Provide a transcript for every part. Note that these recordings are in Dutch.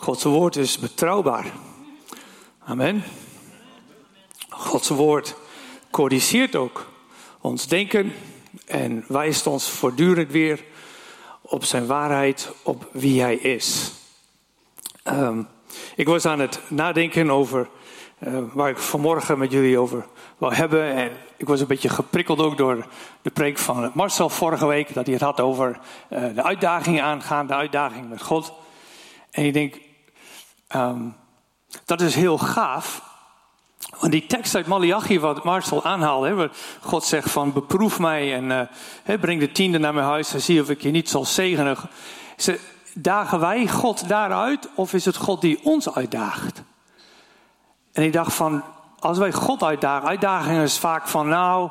Gods woord is betrouwbaar. Amen. Gods woord corrigeert ook ons denken en wijst ons voortdurend weer op zijn waarheid, op wie hij is. Um, ik was aan het nadenken over uh, waar ik vanmorgen met jullie over wil hebben. En ik was een beetje geprikkeld ook door de preek van Marcel vorige week. Dat hij het had over uh, de uitdagingen aangaan, de uitdaging met God. En ik denk, um, dat is heel gaaf. Want die tekst uit Malachi, wat Marcel aanhaalde, waar God zegt van beproef mij en uh, breng de tiende naar mijn huis en zie of ik je niet zal zegenen. Ze, dagen wij God daaruit of is het God die ons uitdaagt? En ik dacht van, als wij God uitdagen, uitdaging is vaak van nou,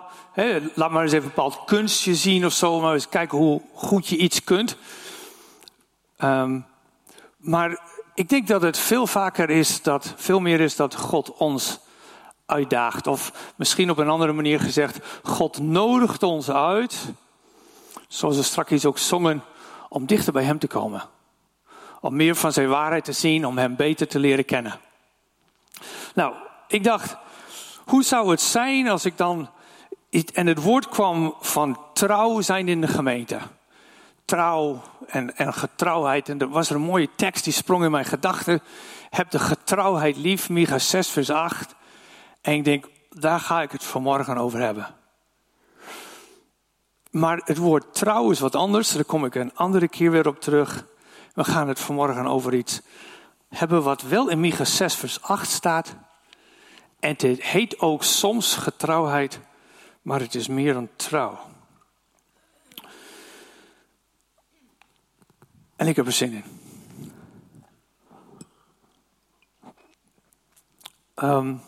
laat maar eens even een bepaald kunstje zien of zo, maar eens kijken hoe goed je iets kunt. Um, maar ik denk dat het veel vaker is dat, veel meer is dat God ons uitdaagt. Of misschien op een andere manier gezegd, God nodigt ons uit, zoals we straks ook zongen, om dichter bij Hem te komen. Om meer van Zijn waarheid te zien, om Hem beter te leren kennen. Nou, ik dacht, hoe zou het zijn als ik dan. En het woord kwam van trouw zijn in de gemeente. Trouw en, en getrouwheid. En er was een mooie tekst die sprong in mijn gedachten. Heb de getrouwheid lief, Micha 6, vers 8. En ik denk, daar ga ik het vanmorgen over hebben. Maar het woord trouw is wat anders. Daar kom ik een andere keer weer op terug. We gaan het vanmorgen over iets hebben wat wel in Micha 6 vers 8 staat. En het heet ook soms getrouwheid, maar het is meer dan trouw. En ik heb er zin in. Um,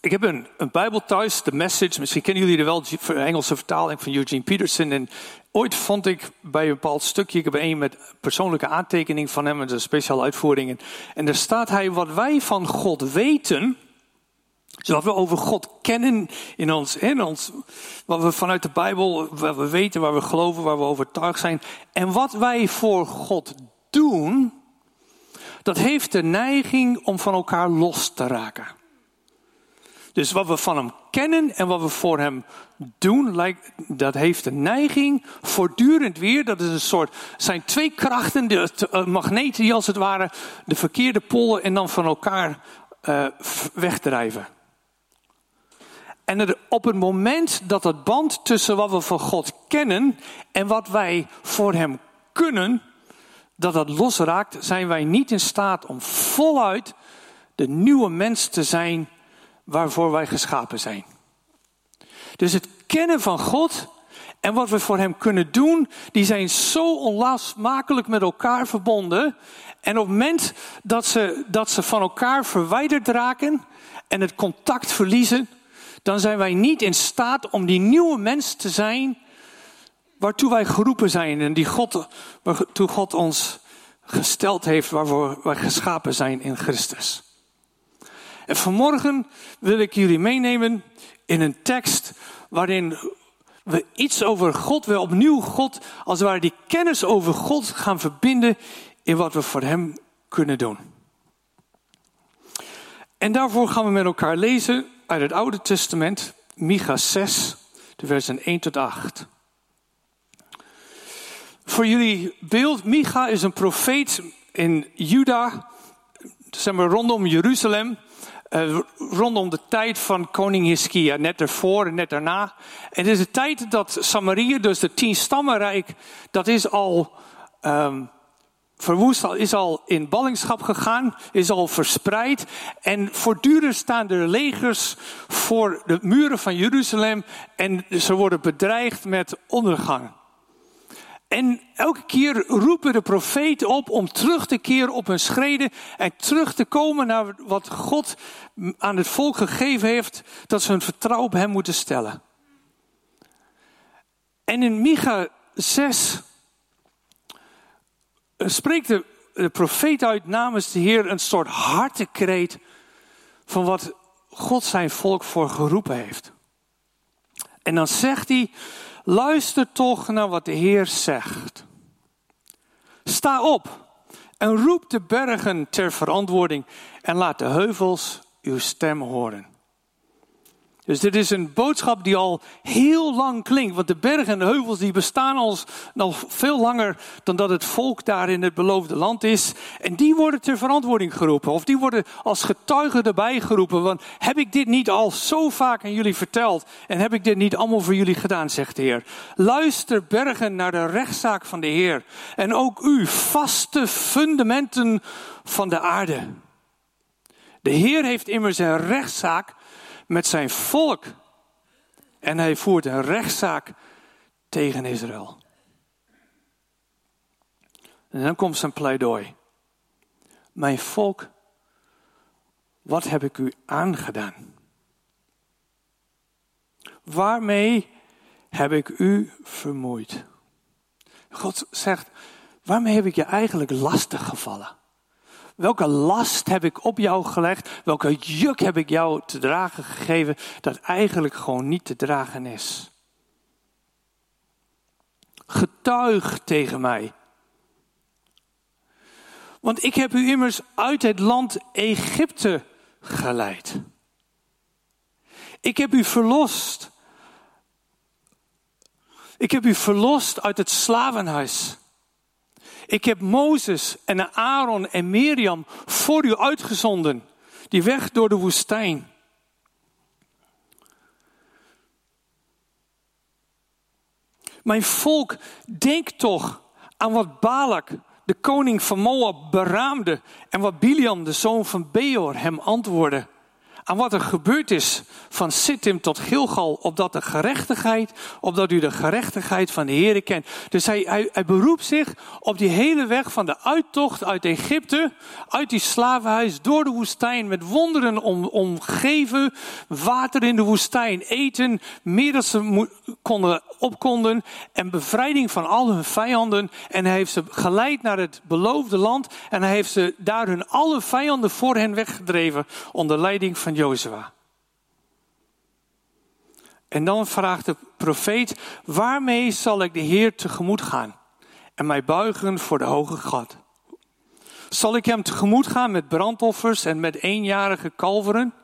ik heb een, een Bijbel thuis, de Message. Misschien kennen jullie er wel, de Engelse vertaling van Eugene Peterson. En ooit vond ik bij een bepaald stukje, ik heb een met persoonlijke aantekening van hem, met een speciale uitvoering. En daar staat hij, wat wij van God weten, zodat we over God kennen in ons, in ons, wat we vanuit de Bijbel, wat we weten, waar we geloven, waar we overtuigd zijn. En wat wij voor God doen, dat heeft de neiging om van elkaar los te raken. Dus wat we van hem kennen en wat we voor hem doen, dat heeft een neiging voortdurend weer. Dat is een soort, zijn twee krachten, de, eh, magneten die als het ware de verkeerde polen en dan van elkaar uh, wegdrijven. En op het moment dat het band tussen wat we van God kennen en wat wij voor Hem kunnen, dat dat losraakt, zijn wij niet in staat om voluit de nieuwe mens te zijn waarvoor wij geschapen zijn. Dus het kennen van God en wat we voor Hem kunnen doen, die zijn zo onlosmakelijk met elkaar verbonden. En op het moment dat ze, dat ze van elkaar verwijderd raken en het contact verliezen, dan zijn wij niet in staat om die nieuwe mens te zijn waartoe wij geroepen zijn en die God, waartoe God ons gesteld heeft, waarvoor wij geschapen zijn in Christus. En vanmorgen wil ik jullie meenemen in een tekst waarin we iets over God, we opnieuw God, als ware die kennis over God gaan verbinden in wat we voor Hem kunnen doen. En daarvoor gaan we met elkaar lezen uit het Oude Testament, Micha 6, de versen 1 tot 8. Voor jullie beeld, Micha is een profeet in Juda, zeg maar rondom Jeruzalem. Uh, rondom de tijd van koning Hiskia, net ervoor en net daarna. En het is de tijd dat Samaria, dus de tien stammenrijk, dat is al um, verwoest, is al in ballingschap gegaan, is al verspreid. En voortdurend staan er legers voor de muren van Jeruzalem en ze worden bedreigd met ondergang. En elke keer roepen de profeten op om terug te keren op hun schreden en terug te komen naar wat God aan het volk gegeven heeft, dat ze hun vertrouwen op hem moeten stellen. En in Micha 6 spreekt de, de profeet uit namens de Heer een soort hartekreet van wat God zijn volk voor geroepen heeft. En dan zegt hij, Luister toch naar wat de Heer zegt. Sta op En roep de bergen ter verantwoording en laat de heuvels uw stem horen. Dus dit is een boodschap die al heel lang klinkt. Want de bergen en de heuvels die bestaan al veel langer dan dat het volk daar in het beloofde land is. En die worden ter verantwoording geroepen. Of die worden als getuigen erbij geroepen. Want heb ik dit niet al zo vaak aan jullie verteld? En heb ik dit niet allemaal voor jullie gedaan, zegt de Heer. Luister bergen naar de rechtszaak van de Heer. En ook u, vaste fundamenten van de aarde. De Heer heeft immers een rechtszaak met zijn volk. En hij voert een rechtszaak tegen Israël. En dan komt zijn pleidooi. Mijn volk, wat heb ik u aangedaan? Waarmee heb ik u vermoeid? God zegt, waarmee heb ik je eigenlijk lastig gevallen? Welke last heb ik op jou gelegd? Welke juk heb ik jou te dragen gegeven dat eigenlijk gewoon niet te dragen is? Getuig tegen mij. Want ik heb u immers uit het land Egypte geleid. Ik heb u verlost. Ik heb u verlost uit het slavenhuis. Ik heb Mozes en Aaron en Miriam voor u uitgezonden, die weg door de woestijn. Mijn volk, denk toch aan wat Balak, de koning van Moab, beraamde en wat Biliam, de zoon van Beor, hem antwoordde aan wat er gebeurd is van Sittim tot Gilgal, opdat de gerechtigheid, opdat u de gerechtigheid van de Heer kent. Dus hij, hij, hij beroept zich op die hele weg van de uittocht uit Egypte, uit die slavenhuis, door de woestijn, met wonderen om, omgeven, water in de woestijn, eten, meer dan ze konden, op konden, en bevrijding van al hun vijanden. En hij heeft ze geleid naar het beloofde land, en hij heeft ze daar hun alle vijanden voor hen weggedreven, onder leiding van Jozua. En dan vraagt de profeet, waarmee zal ik de Heer tegemoet gaan en mij buigen voor de hoge God? Zal ik hem tegemoet gaan met brandoffers en met eenjarige kalveren?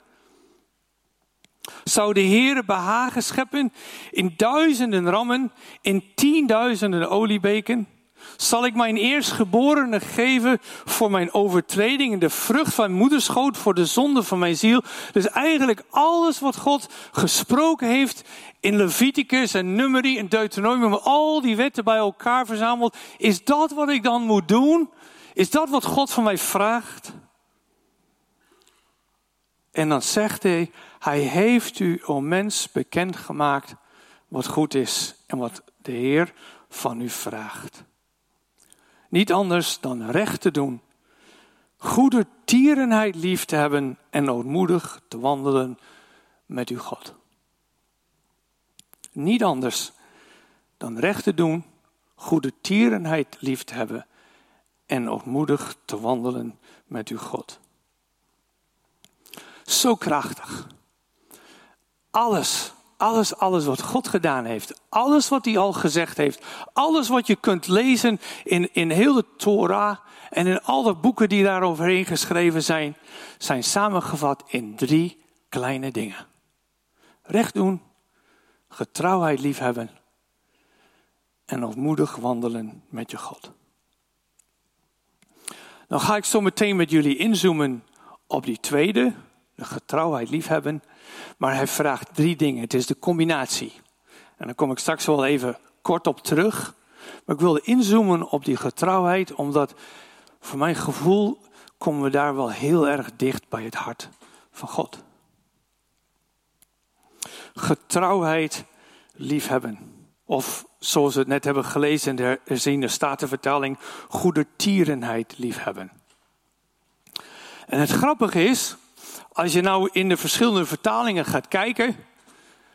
Zou de Heer behagen scheppen in duizenden rammen, in tienduizenden oliebeken? Zal ik mijn eerstgeborene geven voor mijn overtreding de vrucht van moederschoot voor de zonde van mijn ziel? Dus eigenlijk alles wat God gesproken heeft in Leviticus en Numeri en Deuteronomium, al die wetten bij elkaar verzameld, is dat wat ik dan moet doen? Is dat wat God van mij vraagt? En dan zegt hij, hij heeft u, o mens, bekendgemaakt wat goed is en wat de Heer van u vraagt. Niet anders dan recht te doen, goede tierenheid lief te hebben en ootmoedig te wandelen met uw God. Niet anders dan recht te doen, goede tierenheid lief te hebben en ootmoedig te wandelen met uw God. Zo krachtig. Alles alles, alles wat God gedaan heeft, alles wat hij al gezegd heeft, alles wat je kunt lezen in, in heel de Torah en in al de boeken die daar overheen geschreven zijn, zijn samengevat in drie kleine dingen. Recht doen, getrouwheid liefhebben en opmoedig wandelen met je God. Dan ga ik zo meteen met jullie inzoomen op die tweede, de getrouwheid liefhebben. Maar hij vraagt drie dingen. Het is de combinatie. En daar kom ik straks wel even kort op terug. Maar ik wilde inzoomen op die getrouwheid, omdat voor mijn gevoel komen we daar wel heel erg dicht bij het hart van God. Getrouwheid liefhebben. Of zoals we het net hebben gelezen in de herziende goede tierenheid liefhebben. En het grappige is, als je nou in de verschillende vertalingen gaat kijken,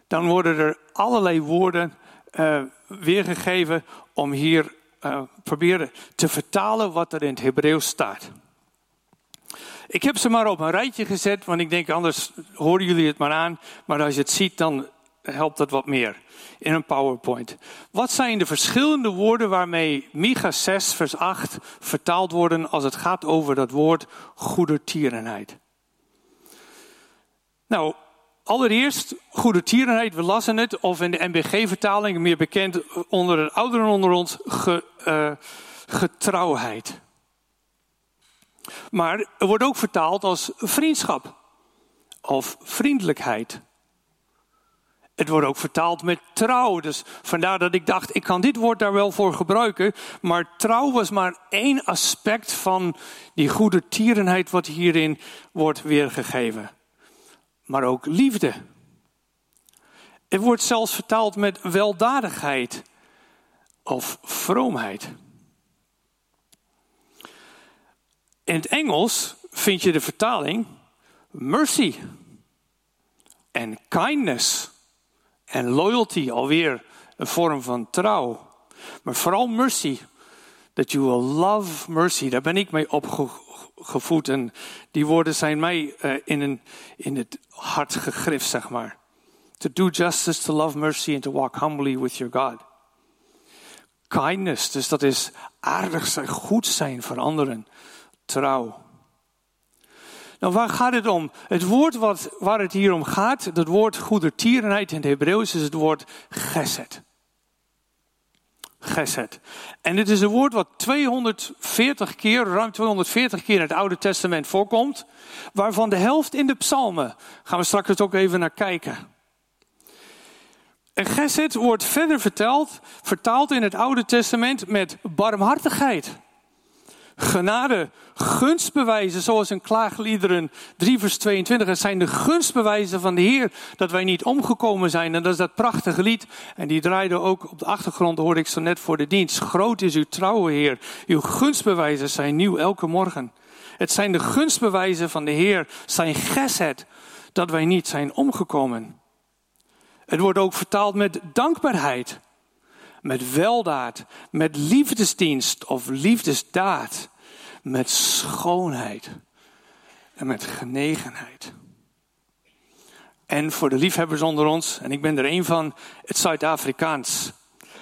dan worden er allerlei woorden uh, weergegeven om hier uh, proberen te vertalen wat er in het Hebreeuws staat. Ik heb ze maar op een rijtje gezet, want ik denk anders horen jullie het maar aan. Maar als je het ziet, dan helpt dat wat meer in een PowerPoint. Wat zijn de verschillende woorden waarmee Micha 6, vers 8 vertaald worden als het gaat over dat woord goedertierenheid? Nou, allereerst goedertierenheid, we lassen het, of in de NBG-vertaling, meer bekend onder de ouderen onder ons, ge, uh, getrouwheid. Maar er wordt ook vertaald als vriendschap of vriendelijkheid. Het wordt ook vertaald met trouw. Dus vandaar dat ik dacht, ik kan dit woord daar wel voor gebruiken. Maar trouw was maar één aspect van die goede tierenheid wat hierin wordt weergegeven. Maar ook liefde. Het wordt zelfs vertaald met weldadigheid of vroomheid. In het Engels vind je de vertaling mercy en kindness en loyalty, alweer een vorm van trouw. Maar vooral mercy, that you will love mercy, daar ben ik mee en die woorden zijn mij uh, in, een, in het hart gegrift, zeg maar. To do justice, to love mercy and to walk humbly with your God. Kindness, dus dat is aardig zijn, goed zijn voor anderen trouw. Nou, waar gaat het om? Het woord wat, waar het hier om gaat, dat woord goedertierenheid in het Hebreeuws, is het woord geset. Geset. En dit is een woord wat 240 keer, ruim 240 keer in het Oude Testament voorkomt, waarvan de helft in de psalmen. Gaan we straks ook even naar kijken. En geset wordt verder verteld, vertaald in het Oude Testament met barmhartigheid genade, gunstbewijzen, zoals in Klaagliederen 3 vers 22. Het zijn de gunstbewijzen van de Heer dat wij niet omgekomen zijn. En dat is dat prachtige lied. En die draaide ook op de achtergrond, hoorde ik zo net voor de dienst. Groot is uw trouwe Heer. Uw gunstbewijzen zijn nieuw elke morgen. Het zijn de gunstbewijzen van de Heer, zijn geset, dat wij niet zijn omgekomen. Het wordt ook vertaald met dankbaarheid met weldaad, met liefdesdienst of liefdesdaad, met schoonheid en met genegenheid. En voor de liefhebbers onder ons, en ik ben er een van, het Zuid-Afrikaans.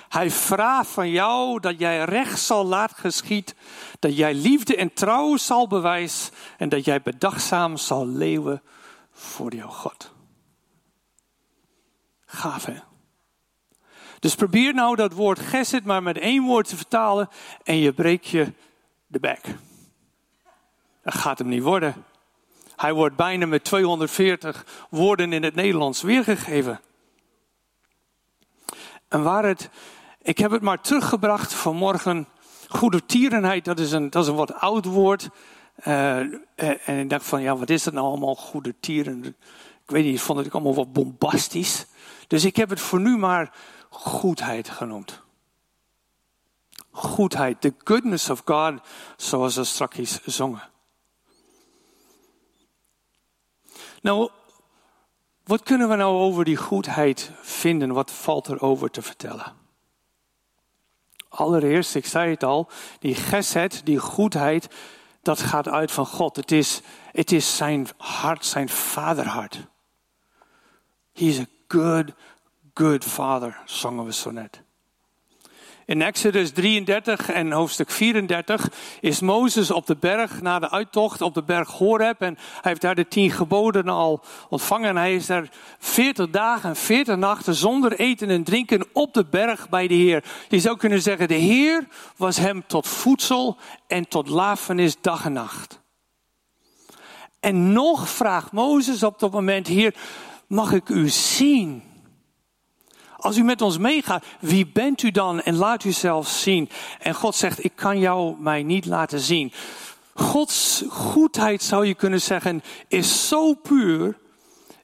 Hij vraagt van jou dat jij recht zal laten geschied, dat jij liefde en trouw zal bewijzen en dat jij bedachtzaam zal leven voor jouw God. Gaaf? Dus probeer nou dat woord geset maar met één woord te vertalen en je breekt je de bek. Dat gaat hem niet worden. Hij wordt bijna met 240 woorden in het Nederlands weergegeven. En waar het, ik heb het maar teruggebracht vanmorgen. Goede tierenheid, dat is een, dat is een wat oud woord. Uh, en ik dacht van, ja, wat is dat nou allemaal, goede tieren? Ik weet niet, ik vond het allemaal wat bombastisch. Dus ik heb het voor nu maar goedheid genoemd. Goedheid, the goodness of God, zoals we straks zongen. Nou, wat kunnen we nou over die goedheid vinden? Wat valt er over te vertellen? Allereerst, ik zei het al, die gesed, die goedheid, dat gaat uit van God. Het is, het is zijn hart, zijn vaderhart. He is a good good father, zongen we zo net. In Exodus 33 en hoofdstuk 34 is Mozes op de berg na de uittocht op de berg Horeb. En hij heeft daar de tien geboden al ontvangen. En hij is daar 40 dagen en 40 nachten zonder eten en drinken op de berg bij de Heer. Je zou kunnen zeggen, de Heer was hem tot voedsel en tot lafenis dag en nacht. En nog vraagt Mozes op dat moment, Heer, mag ik u zien? Als u met ons meegaat, wie bent u dan? En laat u zelf zien. En God zegt, ik kan jou mij niet laten zien. Gods goedheid zou je kunnen zeggen, is zo puur,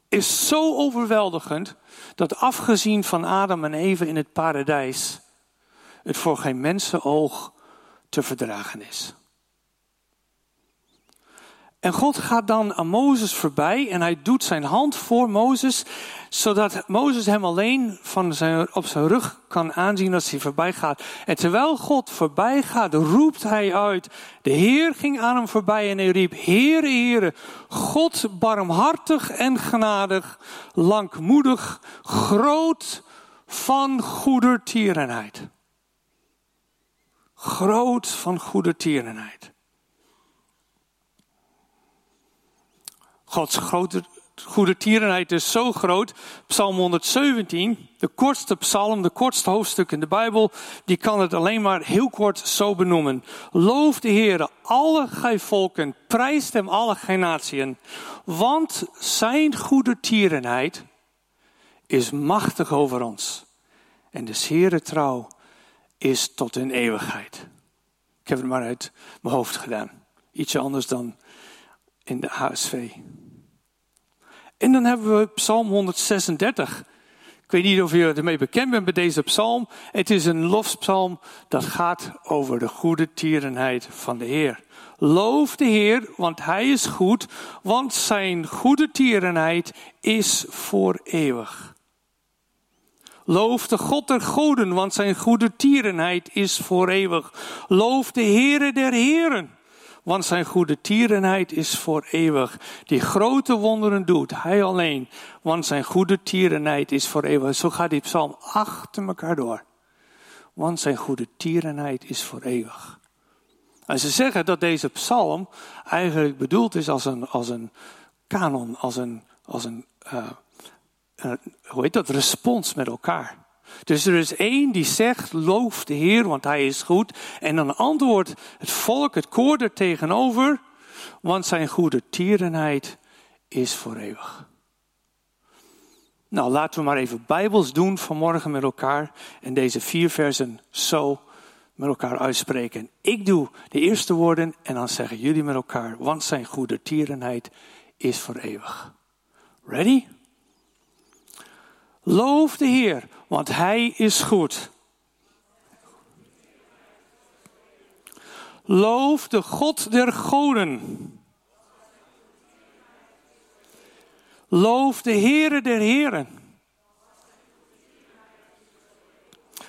is zo overweldigend, dat afgezien van Adam en Eva in het paradijs, het voor geen mensenoog te verdragen is. En God gaat dan aan Mozes voorbij en hij doet zijn hand voor Mozes, zodat Mozes hem alleen van zijn, op zijn rug kan aanzien als hij voorbij gaat. En terwijl God voorbij gaat, roept hij uit. De Heer ging aan hem voorbij en hij riep, Heere, Heere, God barmhartig en genadig, langmoedig, groot van goedertierenheid. Groot van goedertierenheid. Gods grote, goede tierenheid is zo groot. Psalm 117, de kortste psalm, de kortste hoofdstuk in de Bijbel, die kan het alleen maar heel kort zo benoemen. Loof de Heer, alle gij volken, prijst hem alle gij natieën. Want zijn goede tierenheid is machtig over ons. En de Heere trouw is tot in eeuwigheid. Ik heb het maar uit mijn hoofd gedaan. Ietsje anders dan in de HSV. En dan hebben we Psalm 136. Ik weet niet of je ermee bekend bent met deze psalm. Het is een lofpsalm dat gaat over de goede tierenheid van de Heer. Loof de Heer, want Hij is goed, want Zijn goede tierenheid is voor eeuwig. Loof de God der goden, want Zijn goede tierenheid is voor eeuwig. Loof de Heere der Heren want zijn goede tierenheid is voor eeuwig. Die grote wonderen doet hij alleen, want zijn goede tierenheid is voor eeuwig. Zo gaat die psalm achter elkaar door. Want zijn goede tierenheid is voor eeuwig. En ze zeggen dat deze psalm eigenlijk bedoeld is als een, als een kanon, als een, als een, uh, hoe heet dat, respons met elkaar. Dus er is één die zegt, loof de Heer, want hij is goed. En dan antwoordt het volk, het koor er tegenover, want zijn goede tierenheid is voor eeuwig. Nou, laten we maar even bijbels doen vanmorgen met elkaar en deze vier versen zo met elkaar uitspreken. Ik doe de eerste woorden en dan zeggen jullie met elkaar, want zijn goede tierenheid is voor eeuwig. Ready? Loof de Heer, want Hij is goed. Loof de God der goden. Loof de Heere der Heren.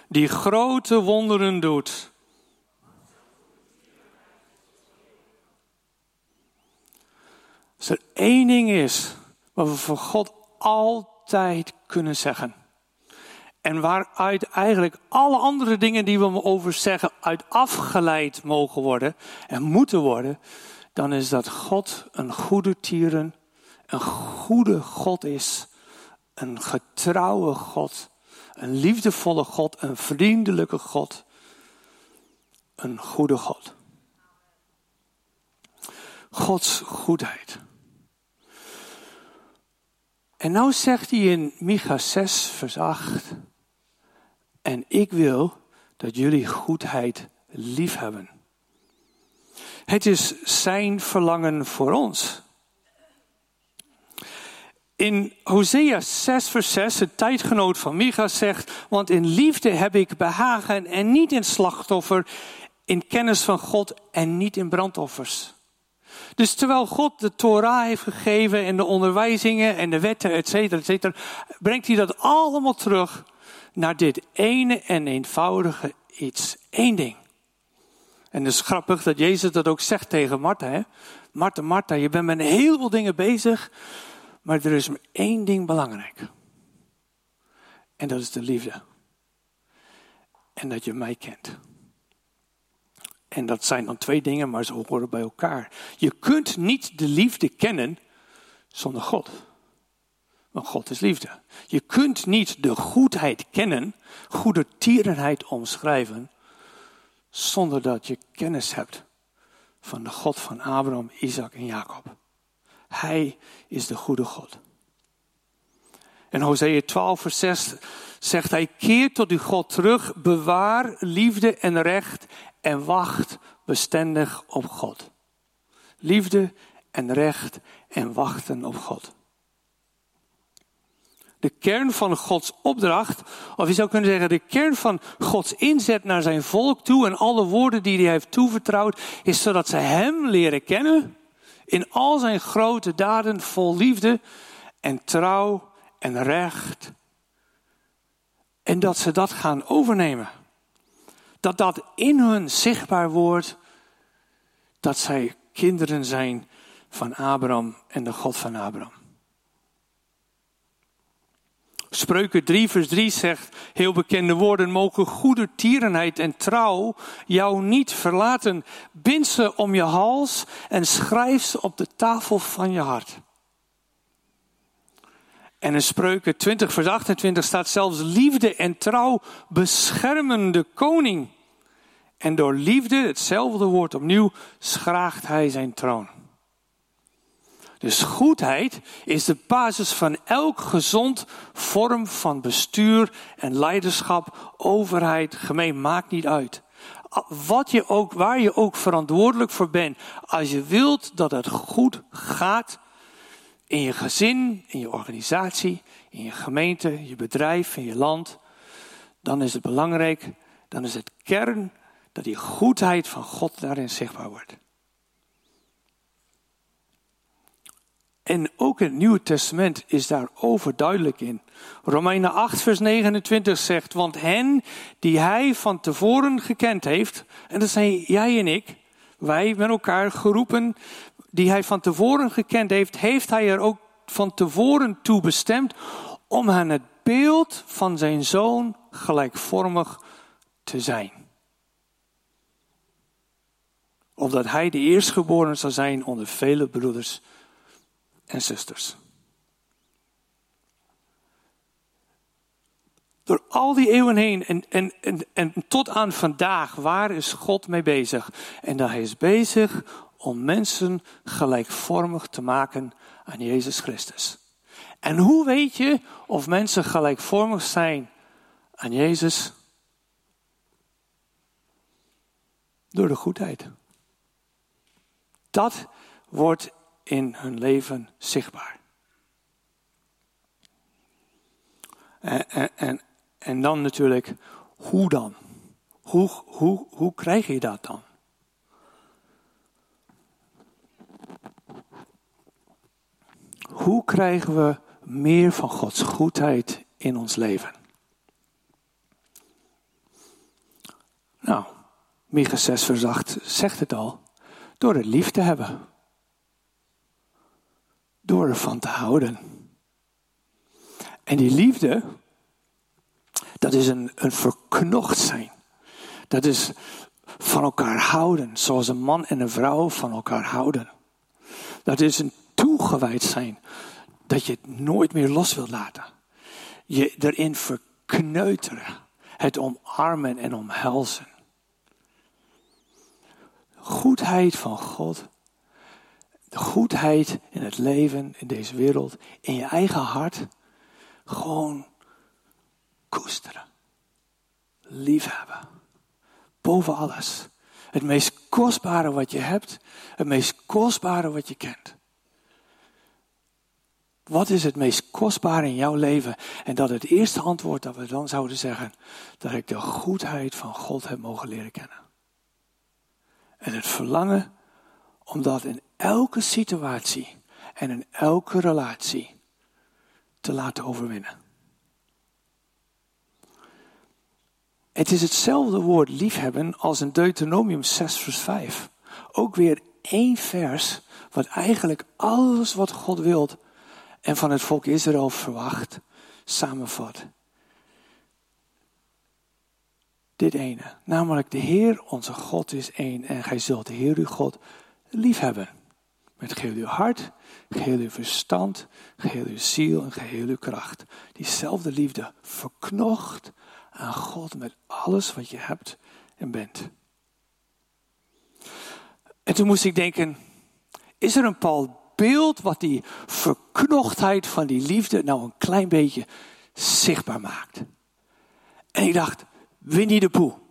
Die grote wonderen doet. Als er één ding is wat we voor God altijd kunnen zeggen. En waaruit eigenlijk alle andere dingen die we over zeggen uit afgeleid mogen worden en moeten worden, dan is dat God een goede tieren, een goede God is, een getrouwe God, een liefdevolle God, een vriendelijke God, een goede God. Gods goedheid. En nou zegt hij in Micha 6, vers 8. En ik wil dat jullie goedheid lief hebben. Het is zijn verlangen voor ons. In Hosea 6 vers 6, de tijdgenoot van Micha zegt, want in liefde heb ik behagen en niet in slachtoffer, in kennis van God en niet in brandoffers. Dus terwijl God de Torah heeft gegeven en de onderwijzingen en de wetten, et cetera, et cetera, brengt hij dat allemaal terug naar dit ene en eenvoudige iets. Eén ding. En het is grappig dat Jezus dat ook zegt tegen Martha. Hè? Martha, Martha, je bent met een heleboel dingen bezig, maar er is maar één ding belangrijk. En dat is de liefde. En dat je mij kent. En dat zijn dan twee dingen, maar ze horen bij elkaar. Je kunt niet de liefde kennen zonder God. Want God is liefde. Je kunt niet de goedheid kennen, goede tierenheid omschrijven, zonder dat je kennis hebt van de God van Abraham, Isaac en Jacob. Hij is de goede God. En Hosea 12, vers 6 zegt hij, keer tot uw God terug, bewaar liefde en recht en wacht bestendig op God. Liefde en recht en wachten op God. De kern van Gods opdracht, of je zou kunnen zeggen de kern van Gods inzet naar zijn volk toe en alle woorden die hij heeft toevertrouwd, is zodat ze Hem leren kennen In al zijn grote daden vol liefde en trouw en recht. En dat ze dat gaan overnemen. Dat dat in hun zichtbaar wordt dat zij kinderen zijn van Abraham en de God van Abraham. Spreuken 3, vers 3 zegt heel bekende woorden: Mogen goede tierenheid en trouw jou niet verlaten. Bind ze om je hals en schrijf ze op de tafel van je hart. En in Spreuken 20, vers 28 staat zelfs: Liefde en trouw beschermen de koning. En door liefde, hetzelfde woord opnieuw, schraagt hij zijn troon. Dus goedheid is de basis van elk gezond vorm van bestuur en leiderschap, overheid, gemeen, maakt niet uit. Wat je ook, waar je ook verantwoordelijk voor bent, als je wilt dat het goed gaat in je gezin, in je organisatie, in je gemeente, je bedrijf, in je land, dan is het belangrijk, dan is het kern dat die goedheid van God daarin zichtbaar wordt. En ook het Nieuwe Testament is daar overduidelijk in. Romeinen 8, vers 29 zegt: Want hen die hij van tevoren gekend heeft, en dat zijn jij en ik, wij met elkaar geroepen, die hij van tevoren gekend heeft, heeft hij er ook van tevoren toe bestemd om aan het beeld van zijn zoon gelijkvormig te zijn. Opdat hij de eerstgeboren zal zijn onder vele broeders en zusters. Door al die eeuwen heen en, en, en, en tot aan vandaag, waar is God mee bezig? En dat hij is bezig om mensen gelijkvormig te maken aan Jezus Christus. En hoe weet je of mensen gelijkvormig zijn aan Jezus? Door de goedheid. Dat wordt in hun leven zichtbaar. En, en, en, dan natuurlijk, hoe dan? Hoe, hoe, hoe krijg je dat dan? Hoe krijgen we meer van Gods goedheid in ons leven? Nou, Micha 6 vers 8 zegt het al. Door het lief te hebben door ervan te houden. En die liefde, dat is een, een verknocht zijn. Dat is van elkaar houden, zoals een man en een vrouw van elkaar houden. Dat is een toegewijd zijn, dat je het nooit meer los wilt laten. Je erin verkneuteren, het omarmen en omhelzen. Goedheid van God de goedheid in het leven, in deze wereld, in je eigen hart, gewoon koesteren. Liefhebben. Boven alles. Het meest kostbare wat je hebt, het meest kostbare wat je kent. Wat is het meest kostbare in jouw leven? En dat het eerste antwoord dat we dan zouden zeggen, dat ik de goedheid van God heb mogen leren kennen. En het verlangen om dat in elke situatie en in elke relatie te laten overwinnen. Het is hetzelfde woord liefhebben als in Deuteronomium 6 vers 5. Ook weer één vers wat eigenlijk alles wat God wilt en van het volk Israël verwacht samenvat. Dit ene, namelijk de Heer onze God is één en gij zult de Heer uw God liefhebben. Met geheel uw hart, geheel uw verstand, geheel uw ziel en geheel uw kracht. Diezelfde liefde verknocht aan God met alles wat je hebt en bent. En toen moest ik denken, is er een bepaald beeld wat die verknochtheid van die liefde nou een klein beetje zichtbaar maakt? En ik dacht, Winnie de Poe.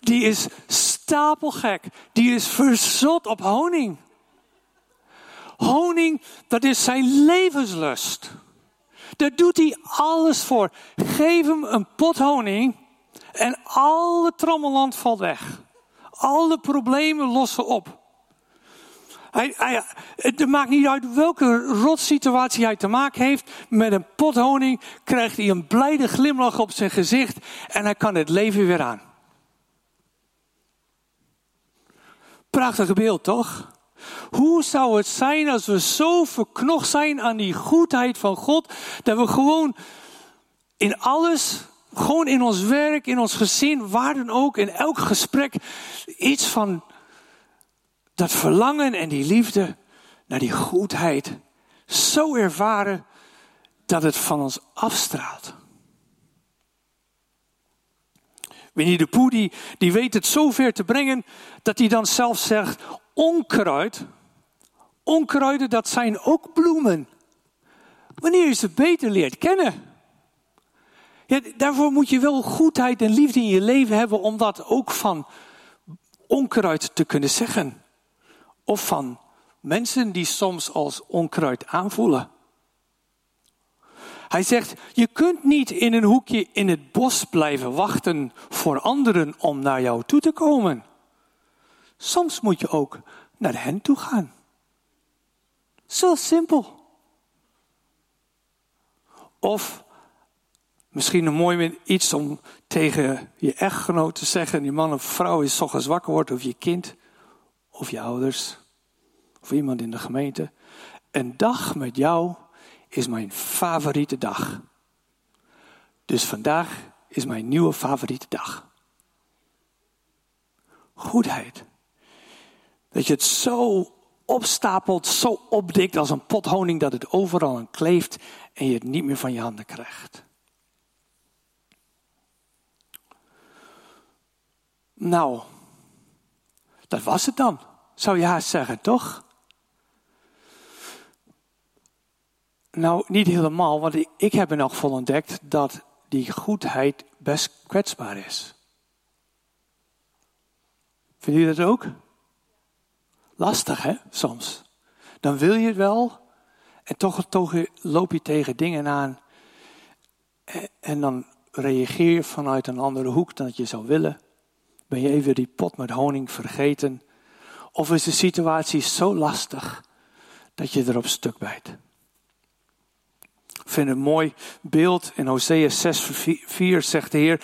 Die is stapelgek. Die is verzot op honing. Honing, dat is zijn levenslust. Daar doet hij alles voor. Geef hem een pot honing en al het trommelland valt weg. alle problemen lossen op. Hij, hij, het maakt niet uit welke rotsituatie hij te maken heeft. Met een pot honing krijgt hij een blijde glimlach op zijn gezicht en hij kan het leven weer aan. Prachtig beeld, toch? Hoe zou het zijn als we zo verknocht zijn aan die goedheid van God, dat we gewoon in alles, gewoon in ons werk, in ons gezin, waar dan ook, in elk gesprek, iets van dat verlangen en die liefde naar die goedheid zo ervaren dat het van ons afstraalt. Winnie de Poe die, die weet het zo ver te brengen dat hij dan zelf zegt, onkruid, onkruiden dat zijn ook bloemen. Wanneer je ze beter leert kennen. Ja, daarvoor moet je wel goedheid en liefde in je leven hebben om dat ook van onkruid te kunnen zeggen. Of van mensen die soms als onkruid aanvoelen. Hij zegt, je kunt niet in een hoekje in het bos blijven wachten voor anderen om naar jou toe te komen. Soms moet je ook naar hen toe gaan. Zo simpel. Of misschien een mooi iets om tegen je echtgenoot te zeggen, die man of vrouw is ochtends wakker wordt, of je kind, of je ouders, of iemand in de gemeente. Een dag met jou is mijn favoriete dag. Dus vandaag is mijn nieuwe favoriete dag. Goedheid. Dat je het zo opstapelt, zo opdikt als een pot honing dat het overal aan kleeft en je het niet meer van je handen krijgt. Nou, dat was het dan, zou je haast zeggen, toch? Nou, niet helemaal, want ik heb in elk geval ontdekt dat die goedheid best kwetsbaar is. Vinden jullie dat ook? Lastig, hè, soms. Dan wil je het wel, en toch, toch loop je tegen dingen aan. En dan reageer je vanuit een andere hoek dan dat je zou willen. Ben je even die pot met honing vergeten? Of is de situatie zo lastig dat je erop stuk bijt? Vind een mooi beeld. In Hosea 6, 4 zegt de Heer: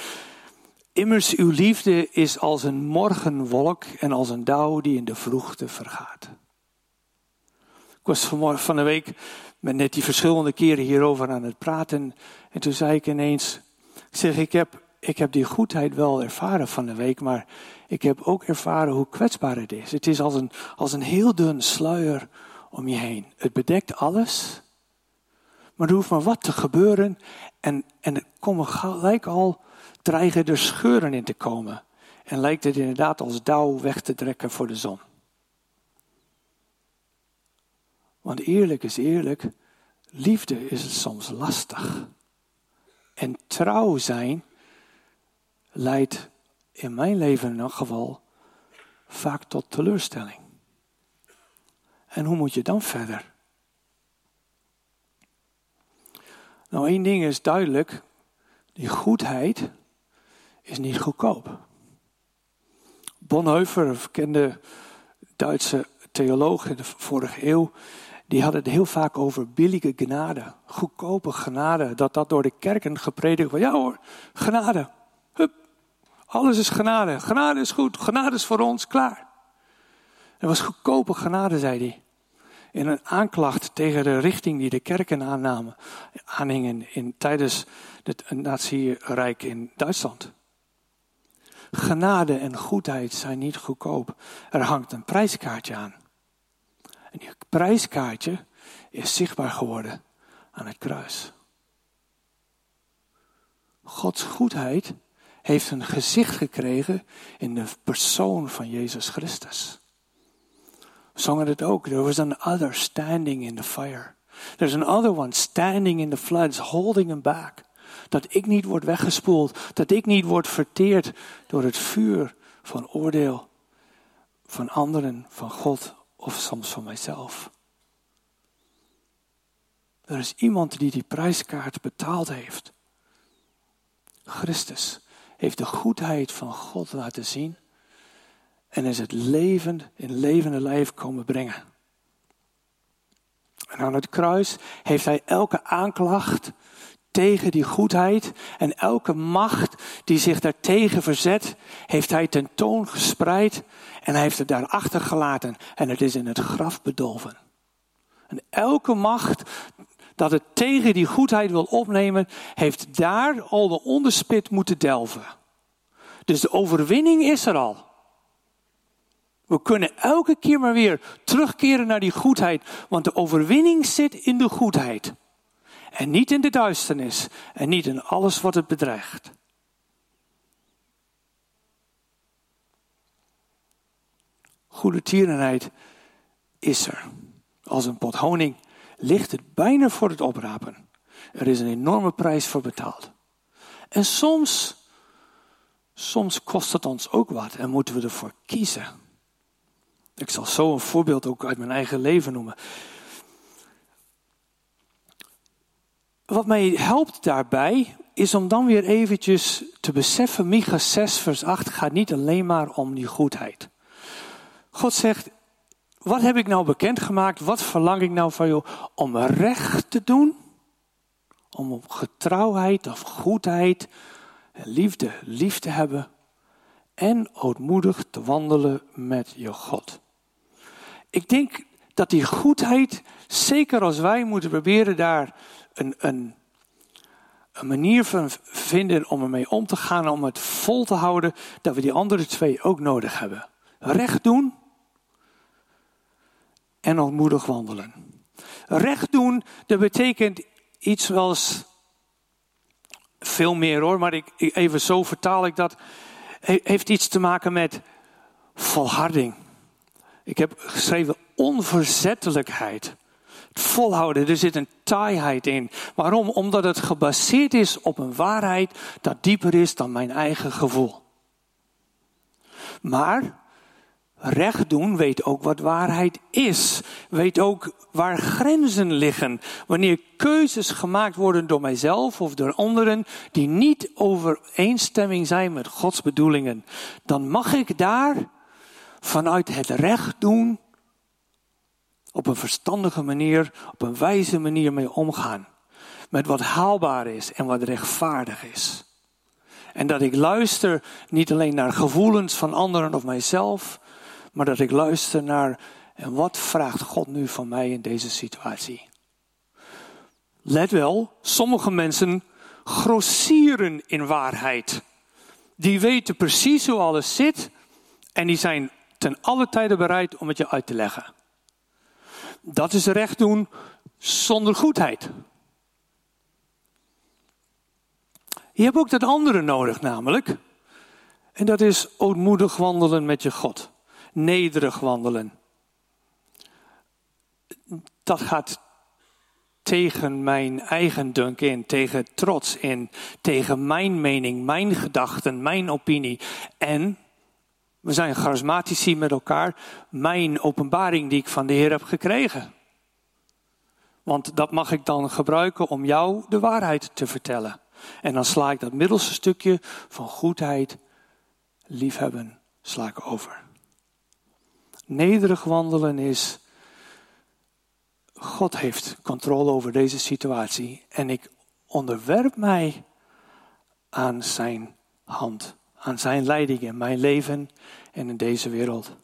Immers uw liefde is als een morgenwolk en als een dauw die in de vroegte vergaat. Ik was van de week met net die verschillende keren hierover aan het praten. En toen zei ik ineens, ik zeg, ik heb, ik heb die goedheid wel ervaren van de week, maar ik heb ook ervaren hoe kwetsbaar het is. Het is als een, als een heel dun sluier om je heen. Het bedekt alles, maar er hoeft maar wat te gebeuren en, en er komen gelijk al dreigen er scheuren in te komen. En lijkt het inderdaad als dauw weg te trekken voor de zon. Want eerlijk is eerlijk, liefde is soms lastig. En trouw zijn leidt in mijn leven in elk geval vaak tot teleurstelling. En hoe moet je dan verder? Nou, één ding is duidelijk: die goedheid is niet goedkoop. Bonhoeffer, een bekende Duitse theoloog in de vorige eeuw, die had het heel vaak over billige genade, goedkope genade, dat dat door de kerken gepredikt wordt. Ja hoor, genade. Hup, alles is genade. Genade is goed, genade is voor ons, klaar. Er was goedkope genade, zei hij. In een aanklacht tegen de richting die de kerken aannamen, aanhingen in, tijdens het nazi-rijk in Duitsland. Genade en goedheid zijn niet goedkoop. Er hangt een prijskaartje aan. En die prijskaartje is zichtbaar geworden aan het kruis. Gods goedheid heeft een gezicht gekregen in de persoon van Jezus Christus. Zongen het ook. There was an other standing in the fire. There's an other one standing in the floods, holding him back. Dat ik niet word weggespoeld. Dat ik niet word verteerd door het vuur van oordeel van anderen, van God of soms van mijzelf. Er is iemand die die prijskaart betaald heeft. Christus heeft de goedheid van God laten zien. En is het leven in levende lijf komen brengen. En aan het kruis heeft hij elke aanklacht tegen die goedheid en elke macht die zich daartegen verzet, heeft hij tentoon gespreid en hij heeft het daar achtergelaten en het is in het graf bedolven. En elke macht dat het tegen die goedheid wil opnemen, heeft daar al de onderspit moeten delven. Dus de overwinning is er al. We kunnen elke keer maar weer terugkeren naar die goedheid, want de overwinning zit in de goedheid. En niet in de duisternis en niet in alles wat het bedreigt. Goede tierenheid is er. Als een pot honing ligt het bijna voor het oprapen. Er is een enorme prijs voor betaald. En soms, soms kost het ons ook wat en moeten we ervoor kiezen. Ik zal zo een voorbeeld ook uit mijn eigen leven noemen. Wat mij helpt daarbij is om dan weer eventjes te beseffen, Micha 6 vers 8 gaat niet alleen maar om die goedheid. God zegt, wat heb ik nou bekendgemaakt? Wat verlang ik nou van jou? Om recht te doen? Om op getrouwheid of goedheid, liefde, lief te hebben? En ootmoedig te wandelen met je God. Ik denk dat die goedheid, zeker als wij moeten proberen daar een, een, een manier van vinden om ermee om te gaan, om het vol te houden, dat we die andere twee ook nodig hebben. Recht doen en ontmoedig wandelen. Recht doen, dat betekent iets als veel meer hoor, maar ik, even zo vertaal ik dat. Heeft iets te maken met volharding. Ik heb geschreven onverzettelijkheid. Volhouden, er zit een taaiheid in. Waarom? Omdat het gebaseerd is op een waarheid dat dieper is dan mijn eigen gevoel. Maar recht doen weet ook wat waarheid is. Weet ook waar grenzen liggen. Wanneer keuzes gemaakt worden door mijzelf of door anderen die niet overeenstemming zijn met Gods bedoelingen, dan mag ik daar vanuit het recht doen op een verstandige manier, op een wijze manier mee omgaan. Met wat haalbaar is en wat rechtvaardig is. En dat ik luister niet alleen naar gevoelens van anderen of mijzelf, maar dat ik luister naar en wat vraagt God nu van mij in deze situatie. Let wel, sommige mensen grossieren in waarheid. Die weten precies hoe alles zit en die zijn ten alle tijde bereid om het je uit te leggen. Dat is recht doen zonder goedheid. Je hebt ook dat andere nodig, namelijk. En dat is ootmoedig wandelen met je God. Nederig wandelen. Dat gaat tegen mijn eigen dunk in, tegen trots in, tegen mijn mening, mijn gedachten, mijn opinie. En we zijn charismatici met elkaar. Mijn openbaring die ik van de Heer heb gekregen. Want dat mag ik dan gebruiken om jou de waarheid te vertellen. En dan sla ik dat middelste stukje van goedheid, liefhebben, sla ik over. Nederig wandelen is, God heeft controle over deze situatie en ik onderwerp mij aan zijn hand aan zijn leiding in mijn leven en in deze wereld.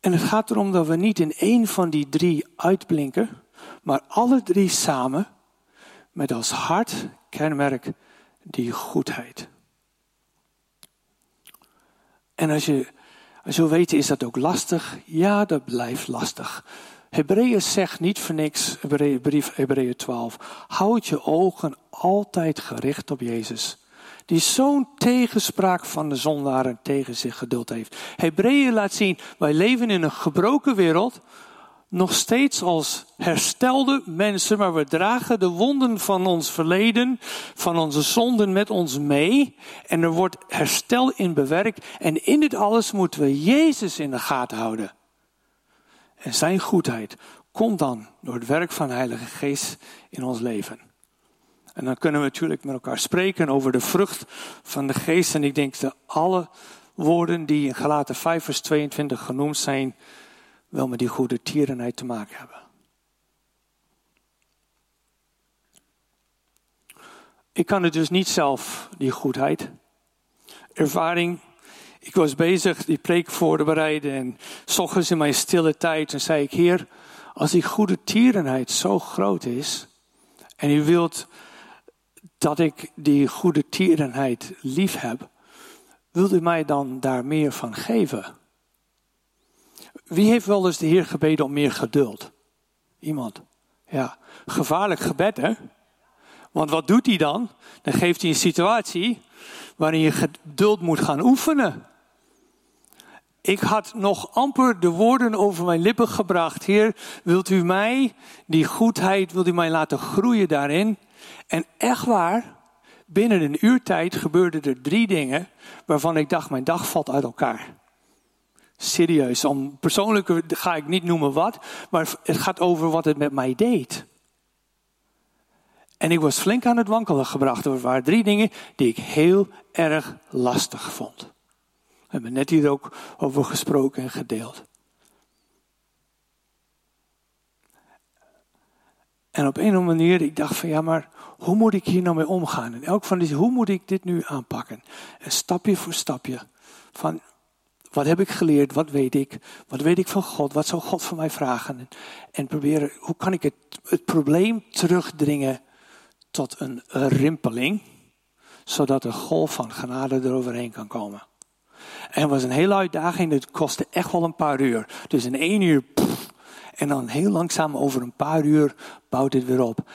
En het gaat erom dat we niet in één van die drie uitblinken, maar alle drie samen met als hart kenmerk die goedheid. En als je, als je wil weten, is dat ook lastig? Ja, dat blijft lastig. Hebreeën zegt niet voor niks, brief Hebreeën 12, houd je ogen altijd gericht op Jezus die zo'n tegenspraak van de zondaren tegen zich geduld heeft. Hebreeën laat zien, wij leven in een gebroken wereld, nog steeds als herstelde mensen, maar we dragen de wonden van ons verleden, van onze zonden met ons mee. En er wordt herstel in bewerkt. En in dit alles moeten we Jezus in de gaten houden. En zijn goedheid komt dan door het werk van de Heilige Geest in ons leven. En dan kunnen we natuurlijk met elkaar spreken over de vrucht van de geest. En ik denk de woorden die in Galaten 5 vers 22 genoemd zijn, wel met die goede tierenheid te maken hebben. Ik kan het dus niet zelf, die goedheid. Ervaring. Ik was bezig die preek voor te bereiden en s ochtends in mijn stille tijd en zei ik, Heer, als die goede tierenheid zo groot is en u wilt dat ik die goede tierenheid lief heb, wilt u mij dan daar meer van geven? Wie heeft wel eens de Heer gebeden om meer geduld? Iemand. Ja, gevaarlijk gebed hè? Want wat doet hij dan? Dan geeft hij een situatie waarin je geduld moet gaan oefenen. Ik had nog amper de woorden over mijn lippen gebracht. Heer, wilt u mij, die goedheid, wilt u mij laten groeien daarin? En echt waar, binnen een uurtijd gebeurden er drie dingen waarvan ik dacht, mijn dag valt uit elkaar. Serieus, om persoonlijke ga ik niet noemen wat, maar het gaat over wat het met mij deed. En ik was flink aan het wankelen gebracht. Er waren drie dingen die ik heel erg lastig vond. We hebben net hier ook over gesproken en gedeeld. En op een of andere manier, ik dacht van ja, maar hoe moet ik hier nou mee omgaan? En elk van die, hoe moet ik dit nu aanpakken? En stapje voor stapje. Van wat heb ik geleerd? Wat weet ik? Wat weet ik van God? Wat zou God van mij vragen? En, en proberen, hoe kan ik het, het probleem terugdringen tot een rimpeling, zodat een golf van genade eroverheen kan komen. En het was een hele uitdaging, het kostte echt wel een paar uur. Dus in één uur, en dan heel langzaam over een paar uur bouwt het weer op.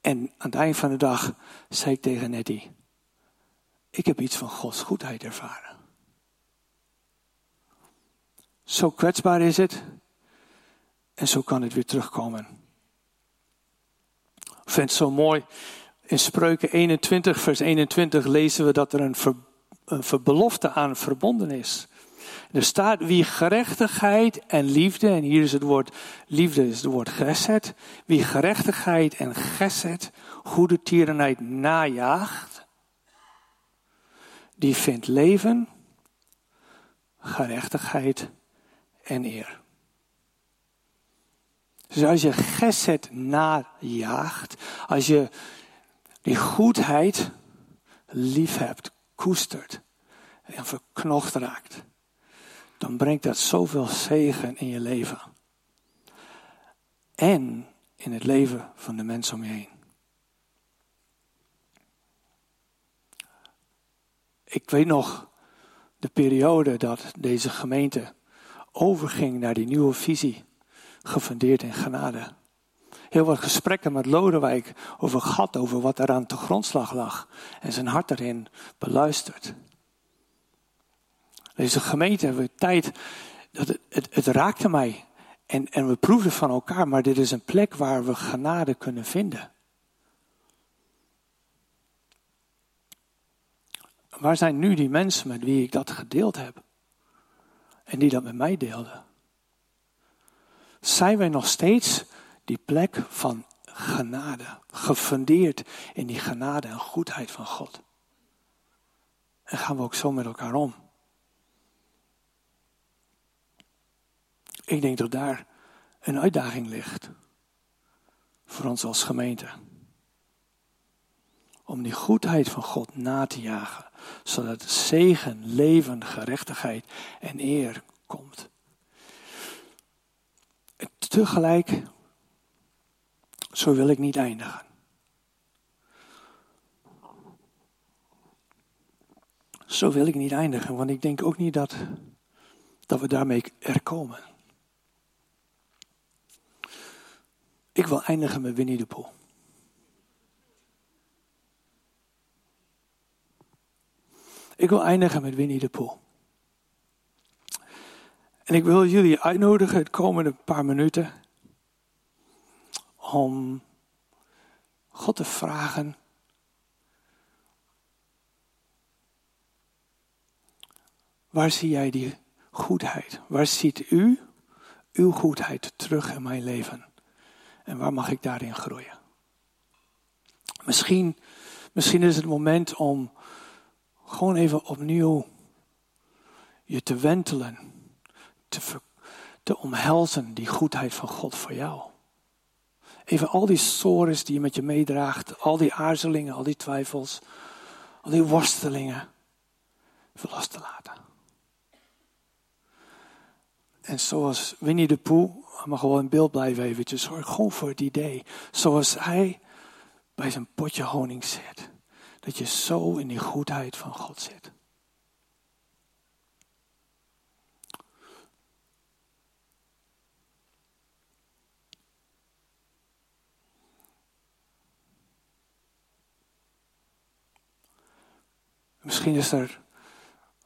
En aan het eind van de dag zei ik tegen Nettie, ik heb iets van Gods goedheid ervaren. Zo kwetsbaar is het en zo kan het weer terugkomen. Ik vind het zo mooi. In Spreuken 21, vers 21 lezen we dat er een, ver, een belofte aan verbonden is. Er staat wie gerechtigheid en liefde, en hier is het woord liefde, is het woord geset. Wie gerechtigheid en geset, goede tierenheid najaagt, die vindt leven, gerechtigheid en eer. Dus als je geset najaagt, als je die goedheid lief hebt, koestert en verknocht raakt, dan brengt dat zoveel zegen in je leven. En in het leven van de mensen om je heen. Ik weet nog de periode dat deze gemeente overging naar die nieuwe visie gefundeerd in genade. Heel wat gesprekken met Lodewijk over gehad, over wat er aan de grondslag lag. En zijn hart erin beluisterd. Deze gemeente hebben we tijd, dat het, het, raakte mij. En, en we proefden van elkaar, maar dit is een plek waar we genade kunnen vinden. Waar zijn nu die mensen met wie ik dat gedeeld heb? En die dat met mij deelden? zijn wij nog steeds die plek van genade, gefundeerd in die genade en goedheid van God. En gaan we ook zo met elkaar om. Ik denk dat daar een uitdaging ligt voor ons als gemeente. Om die goedheid van God na te jagen, zodat zegen, leven, gerechtigheid en eer komt tegelijk, zo wil ik niet eindigen. Zo wil ik niet eindigen, want ik denk ook niet dat, dat we daarmee er komen. Ik wil eindigen met Winnie de Pooh. Ik wil eindigen met Winnie de Pooh. En ik wil jullie uitnodigen het komende paar minuten om God te vragen. Waar zie jij die goedheid? Waar ziet u uw goedheid terug in mijn leven? En waar mag ik daarin groeien? Misschien, misschien is het moment om gewoon even opnieuw je te wentelen, te, te omhelzen, die goedheid van God voor jou. Even al die sores die je met je meedraagt, al die aarzelingen, al die twijfels, al die worstelingen, even los te laten. En zoals Winnie de Pooh, maar gewoon in beeld blijven eventjes, zorg gewoon voor het idee. Zoals hij bij zijn potje honing zit. Dat je zo in die goedheid van God zit. Misschien is er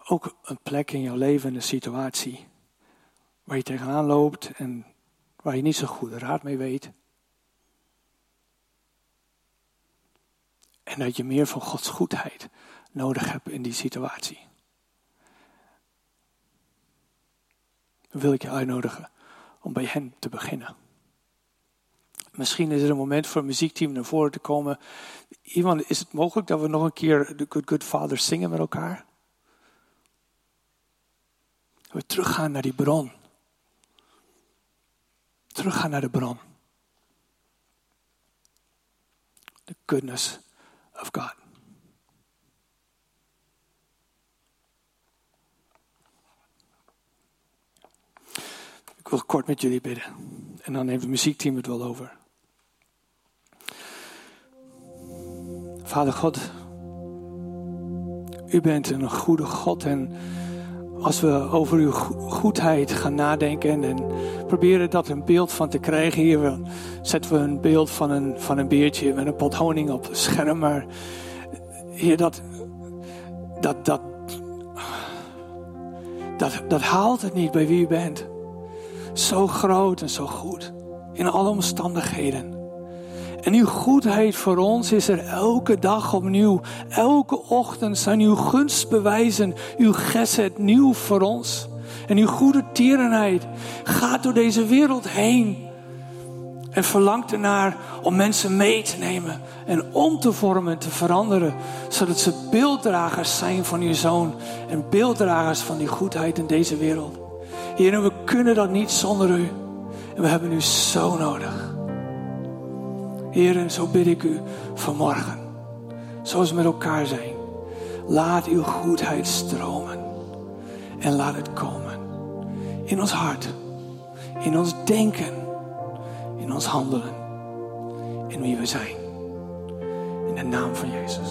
ook een plek in jouw leven, een situatie, waar je tegenaan loopt en waar je niet zo goed raad mee weet. En dat je meer van Gods goedheid nodig hebt in die situatie. Dan wil ik je uitnodigen om bij hen te beginnen. Misschien is er een moment voor het muziekteam naar voren te komen. Iemand, is het mogelijk dat we nog een keer de Good Good Father zingen met elkaar? We teruggaan naar die bron. Teruggaan naar de bron. The goodness of God. Ik wil kort met jullie bidden. En dan heeft het muziekteam het wel over. Vader God, u bent een goede God en als we over uw goedheid gaan nadenken en proberen dat een beeld van te krijgen, hier zetten we een beeld van een, van een beertje met een pot honing op het scherm, maar hier dat, dat, dat, dat, dat haalt het niet bij wie u bent. Zo groot en zo goed in alle omstandigheden. En uw goedheid voor ons is er elke dag opnieuw. Elke ochtend zijn uw gunstbewijzen, uw geset nieuw voor ons. En uw goede tierenheid gaat door deze wereld heen. En verlangt ernaar om mensen mee te nemen en om te vormen en te veranderen. Zodat ze beelddragers zijn van uw zoon en beelddragers van die goedheid in deze wereld. Heer, we kunnen dat niet zonder u. En we hebben u zo nodig. Heer, zo bid ik u vanmorgen, zoals we met elkaar zijn, laat uw goedheid stromen en laat het komen in ons hart, in ons denken, in ons handelen, in wie we zijn. In de naam van Jezus.